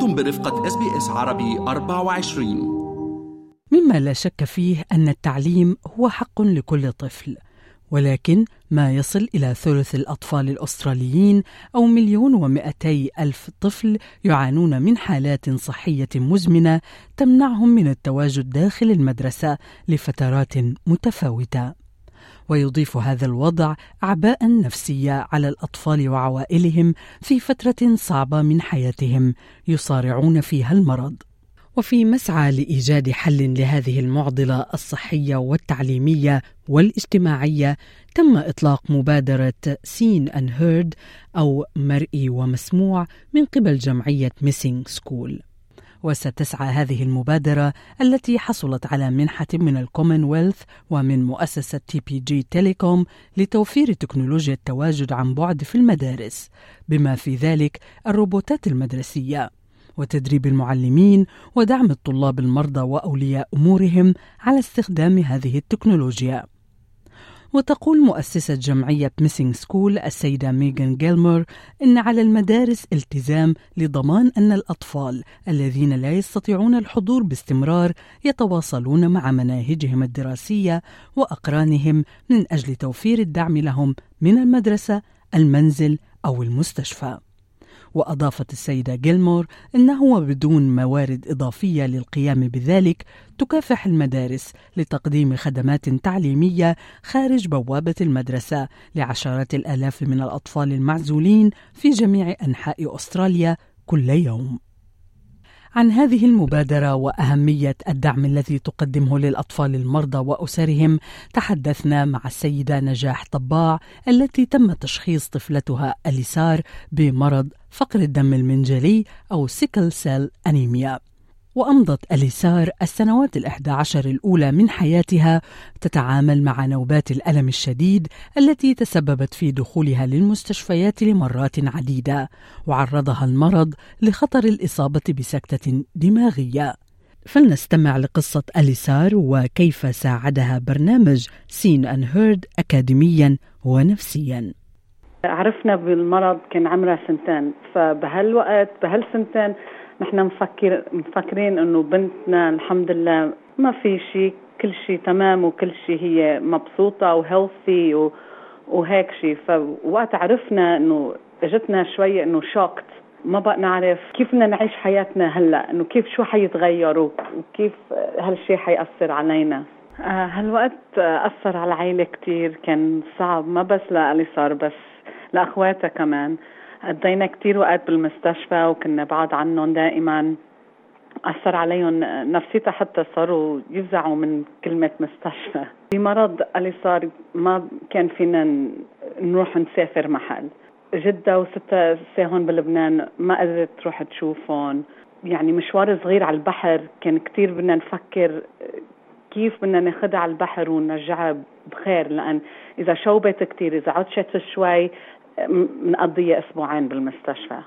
أنتم برفقة SBS عربي 24 مما لا شك فيه أن التعليم هو حق لكل طفل ولكن ما يصل إلى ثلث الأطفال الأستراليين أو مليون ومئتي ألف طفل يعانون من حالات صحية مزمنة تمنعهم من التواجد داخل المدرسة لفترات متفاوتة. ويضيف هذا الوضع أعباء نفسية على الأطفال وعوائلهم في فترة صعبة من حياتهم يصارعون فيها المرض. وفي مسعى لإيجاد حل لهذه المعضلة الصحية والتعليمية والاجتماعية تم إطلاق مبادرة Seen and Heard أو مرئي ومسموع من قبل جمعية Missing School وستسعى هذه المبادرة التي حصلت على منحة من الكومنولث ومن مؤسسة TPG Telecom لتوفير تكنولوجيا التواجد عن بعد في المدارس بما في ذلك الروبوتات المدرسية وتدريب المعلمين ودعم الطلاب المرضى وأولياء أمورهم على استخدام هذه التكنولوجيا. وتقول مؤسسة جمعية Missing School السيدة ميغان جيلمر إن على المدارس التزام لضمان أن الأطفال الذين لا يستطيعون الحضور باستمرار يتواصلون مع مناهجهم الدراسية وأقرانهم من أجل توفير الدعم لهم من المدرسة المنزل أو المستشفى. وأضافت السيدة جيلمور أنه بدون موارد إضافية للقيام بذلك تكافح المدارس لتقديم خدمات تعليمية خارج بوابة المدرسة لعشرات الآلاف من الأطفال المعزولين في جميع أنحاء أستراليا كل يوم. عن هذه المبادرة وأهمية الدعم الذي تقدمه للأطفال المرضى وأسرهم تحدثنا مع السيدة نجاح طباع التي تم تشخيص طفلتها أليسار بمرض فقر الدم المنجلي أو سيكل سيل أنيميا وأمضت أليسار السنوات الإحدى عشر الأولى من حياتها تتعامل مع نوبات الألم الشديد التي تسببت في دخولها للمستشفيات لمرات عديدة وعرضها المرض لخطر الإصابة بسكتة دماغية. فلنستمع لقصة أليسار وكيف ساعدها برنامج Seen and Heard أكاديميا ونفسيا. عرفنا بالمرض كان عمرها سنتين فبهالوقت بهالسنتين نحن مفكر مفكرين إنه بنتنا الحمد لله ما في شيء كل شيء تمام وكل شيء هي مبسوطة و healthy وهيك شيء فوقت عرفنا إنه إجتنا شوي إنه shocked ما بقى نعرف كيف بدنا نعيش حياتنا هلأ إنه كيف شو حيتغير وكيف هالشيء حيأثر علينا. آه، هالوقت أثر على العائلة كتير. كان صعب ما بس لألي صار بس لأخواتها كمان. قضينا كتير وقت بالمستشفى وكنا بعاد عنهم دائما. أثر عليهم نفسيتها حتى صاروا يفزعوا من كلمة مستشفى. بمرض اللي صار ما كان فينا نروح نسافر محل. جدة وستة ساهن بلبنان ما قدرت تروح تشوفهم. يعني مشوار صغير على البحر كان كتير بدنا نفكر كيف بدنا ناخدها على البحر ونرجعها بخير. لأن إذا شوبت كتير إذا عطشت شوي بنقضي أسبوعين بالمستشفى.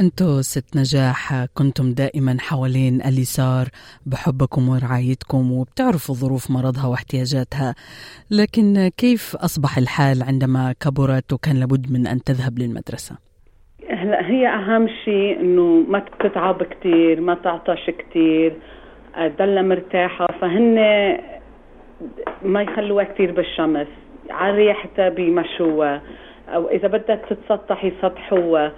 أنتو ست نجاح كنتم دائما حوالين اليسار بحبكم ورعايتكم وبتعرفوا ظروف مرضها واحتياجاتها. لكن كيف أصبح الحال عندما كبرت وكان لابد من أن تذهب للمدرسة؟ هلا هي أهم شيء إنه ما تتعب كثير ما تعطش كثير تضلها مرتاحة. فهن ما يخلوها كثير بالشمس على ريحتها بيمشوها أو إذا بدك تتسطحي سطحوها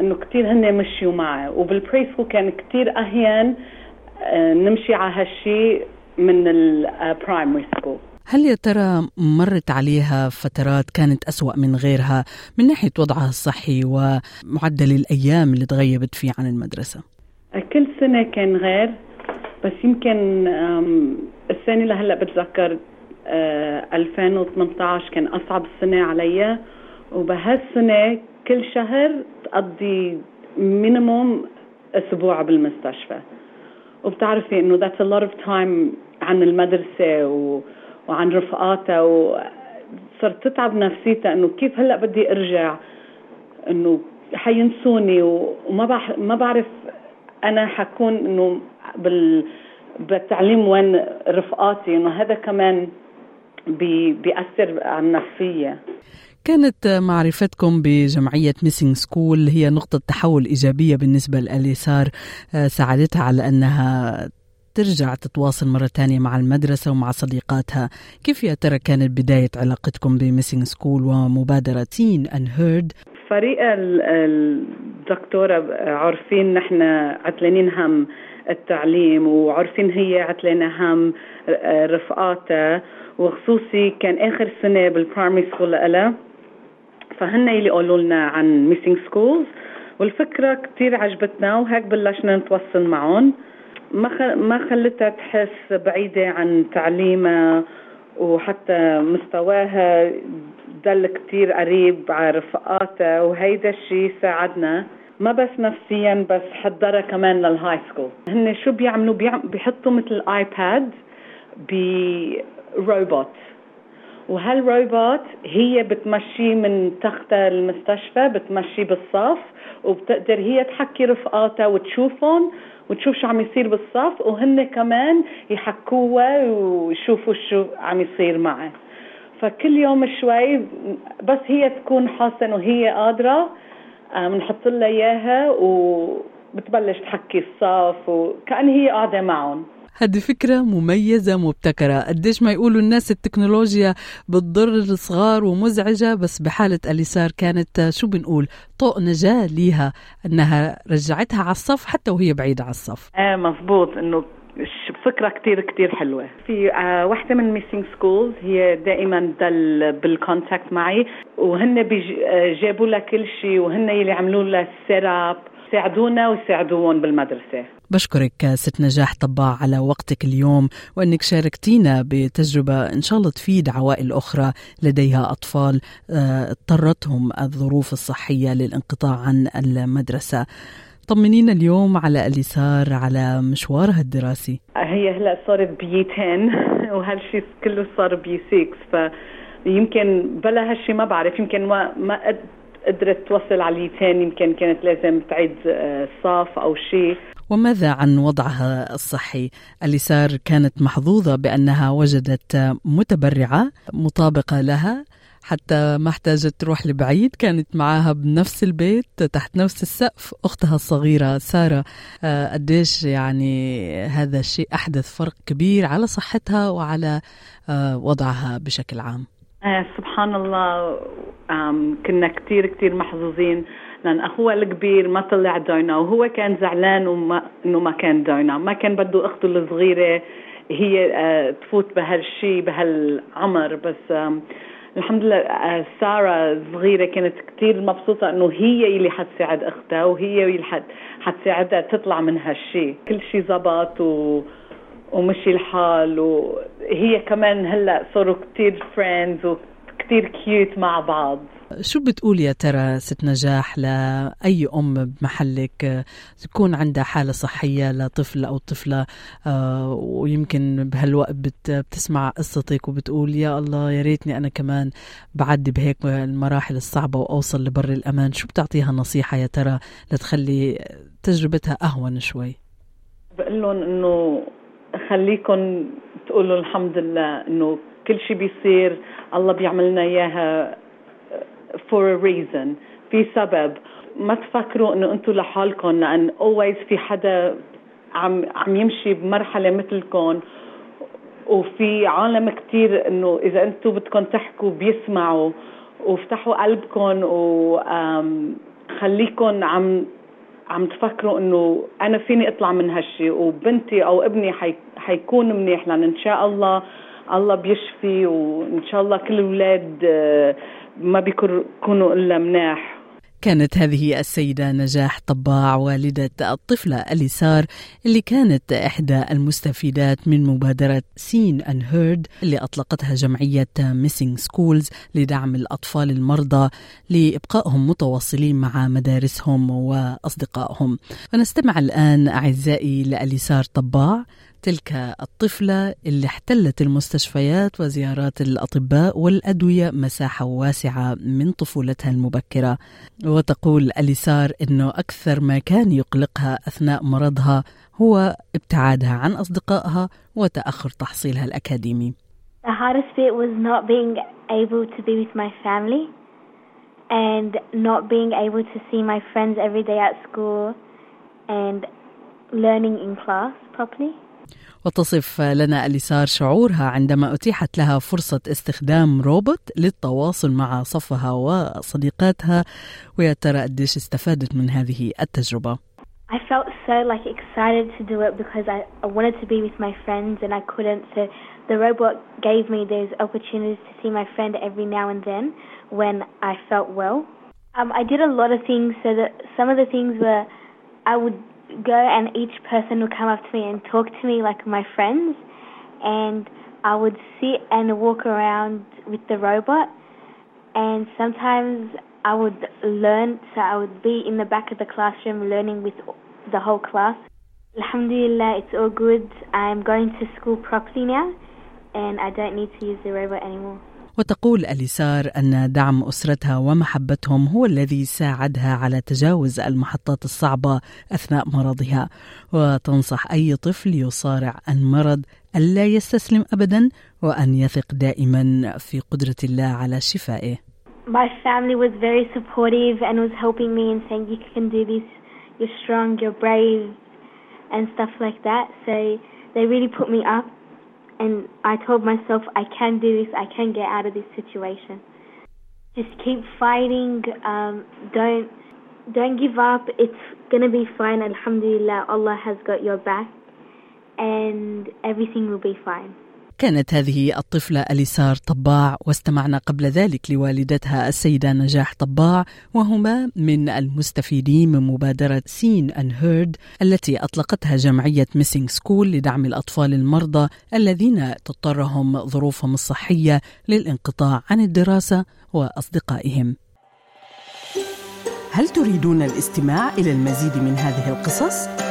إنه كثير هن مشيوا معي وبالبري سكول كان كثير أهين آه، نمشي على هالشيء من ال primary school هل يا ترى مرت عليها فترات كانت أسوأ من غيرها من ناحية وضعها الصحي ومعدل الأيام اللي تغيبت فيه عن المدرسة؟ كل سنة كان غير بس يمكن السنة لهلأ بتذكر 2018 آه، كان أصعب سنة علي. وبهالسنة كل شهر تقضي مينيموم أسبوع بالمستشفى. وبتعرفي إنه that's a lot of time عن المدرسة و... وعن رفقاتها وصرت تتعب نفسيتها إنه كيف هلأ بدي أرجع؟ إنه حينسوني وما بح... ما بعرف أنا حكون إنه بال بالتعليم وين رفقاتي. إنه هذا كمان بيأثر على النفسية. كانت معرفتكم بجمعية Missing School هي نقطة تحول إيجابية بالنسبة لأليسار ساعدتها على أنها ترجع تتواصل مرة تانية مع المدرسة ومع صديقاتها. كيف يا ترى كانت بداية علاقتكم ب Missing School ومبادرة Seen and Heard فريق الدكتورة عارفين نحن عتلانين هم التعليم وعارفين هي عتلانة هم رفقاتها وخصوصي كان آخر سنة بال primary school لها فهن اللي قالوا لنا عن Missing Schools والفكرة كتير عجبتنا وهيك بلشنا نتواصل معهم. ما ما خلتها تحس بعيدة عن تعليمها وحتى مستواها ضل كتير قريب على رفقاتها وهيدا الشيء ساعدنا. ما بس نفسيا بس حضرها كمان لل high school هن شو بيعملوا؟ بيحطوا مثل iPad بروبوت وهالروبوت هي بتمشي من تختة المستشفى بتمشي بالصف وبتقدر هي تحكي رفقاتها وتشوفهم وتشوف شو عم يصير بالصف وهن كمان يحكوها ويشوفوا شو عم يصير معها. فكل يوم شوي بس هي تكون حاسه انه هي قادرة. بنحط لها إياها وبتبلش تحكي الصف وكأن هي قاعدة معهم. هذه فكرة مميزة مبتكرة. قديش ما يقولوا الناس التكنولوجيا بتضر الصغار ومزعجة بس بحالة أليسار كانت شو بنقول طوق نجاة ليها أنها رجعتها على الصف حتى وهي بعيدة على الصف. إيه مزبوط أنه فكرة كتير كتير حلوة. في آه واحدة من Missing Schools هي دائما ضل بال contact معي. وهن جابوا لها كل شيء وهن اللي عملوا لها ال set up يساعدونا ويساعدوهم بالمدرسة. بشكرك ست نجاح طباع على وقتك اليوم وأنك شاركتينا بتجربة إن شاء الله تفيد عوائل أخرى لديها أطفال آه، اضطرتهم الظروف الصحية للانقطاع عن المدرسة. طمنينا اليوم على اليسار على مشوارها الدراسي؟ هي هلا صارت بي 10 وهالشيء كله صار بي 6 فيمكن بلا هالشيء ما بعرف يمكن ما ما قدرت توصل على ثاني يمكن كانت لازم تعيد آه، صاف أو شيء. وماذا عن وضعها الصحي؟ اليسار كانت محظوظة بأنها وجدت متبرعة مطابقة لها. حتى ما احتاجت تروح لبعيد كانت معاها بنفس البيت تحت نفس السقف أختها الصغيرة سارة. آه، قديش يعني هذا الشيء أحدث فرق كبير على صحتها وعلى آه، وضعها بشكل عام. آه سبحان الله. كنا كتير كتير محظوظين لأن أخوها الكبير ما طلع دوينا وهو كان زعلان وما إنه ما كان دوينا ما كان بده أخته الصغيرة هي تفوت بهالشي بهالعمر بس الحمد لله آه سارة صغيرة كانت كتير مبسوطة إنه هي اللي حتساعد أختها وهي اللي حتساعدها تطلع من هالشي كل شي زبط و ومشي الحال وهي كمان هلأ صاروا كتير friends وكتير cute مع بعض. شو بتقول يا ترى ست نجاح لأي أم بمحلك؟ تكون عندها حالة صحية لطفل أو طفلة آه، ويمكن بهالوقت بتسمع قصتك وبتقول يا الله يا ريتني أنا كمان بعدي بهيك المراحل الصعبة وأوصل لبر الأمان. شو بتعطيها نصيحة يا ترى لتخلي تجربتها أهون شوي؟ بقول لهم إنه خليكم تقولوا الحمد لله إنه كل شيء بيصير الله بيعمل لنا إياها. For a reason. في سبب. ما تفكروا إنه أنتم لحالكم لأن always في حدا عم عم يمشي بمرحلة مثلكم. وفي عالم كتير إنه إذا أنتم بدكم تحكوا بيسمعوا. وافتحوا قلبكم وخليكم عم عم تفكروا إنه أنا فيني أطلع من هالشيء وبنتي أو ابني حي... حيكون منيح لأن إن شاء الله الله بيشفي وإن شاء الله كل الأولاد آه، ما بيكونوا إلا مناح. كانت هذه السيدة نجاح طباع والدة الطفلة أليسار اللي كانت إحدى المستفيدات من مبادرة Seen and Heard اللي أطلقتها جمعية Missing Schools لدعم الأطفال المرضى لإبقائهم متواصلين مع مدارسهم وأصدقائهم. فنستمع الآن أعزائي لأليسار طباع تلك الطفلة اللي احتلت المستشفيات وزيارات الأطباء والأدوية مساحة واسعة من طفولتها المبكرة وتقول أليسار أنه أكثر ما كان يقلقها أثناء مرضها هو ابتعادها عن أصدقائها وتأخر تحصيلها الأكاديمي The hardest bit was not being able to be with my family and not being able to see my friends every day at school and learning in class properly. وتصف لنا أليسار شعورها عندما أتيحت لها فرصة استخدام روبوت للتواصل مع صفها وصديقاتها ويا ترى قديش استفادت من هذه التجربة I felt so like excited to do it because I, I wanted to be with my friends and I couldn't so the robot gave me those opportunities to see my friend every now and then when I felt well. Um, I did a lot of things so that some of the things were I would go and each person would come up to me and talk to me like my friends and I would sit and walk around with the robot and sometimes I would learn so I would be in the back of the classroom learning with the whole class. Alhamdulillah, it's all good. I'm going to school properly now and I don't need to use the robot anymore. وتقول أليسار أن دعم أسرتها ومحبتهم هو الذي ساعدها على تجاوز المحطات الصعبة أثناء مرضها. وتنصح أي طفل يصارع المرض ألا يستسلم أبدا وأن يثق دائما في قدرة الله على شفائه. My family was very supportive and was helping me and saying you can do this, you're strong, you're brave and stuff like that. So they really put me up. And I told myself I can do this, I can get out of this situation. Just keep fighting, um, don't don't give up. It's gonna be fine. Alhamdulillah, Allah has got your back, and everything will be fine. كانت هذه الطفلة أليسار طباع واستمعنا قبل ذلك لوالدتها السيدة نجاح طباع وهما من المستفيدين من مبادرة Seen and Heard التي أطلقتها جمعية Missing School لدعم الأطفال المرضى الذين تضطرهم ظروفهم الصحية للانقطاع عن الدراسة وأصدقائهم هل تريدون الاستماع إلى المزيد من هذه القصص؟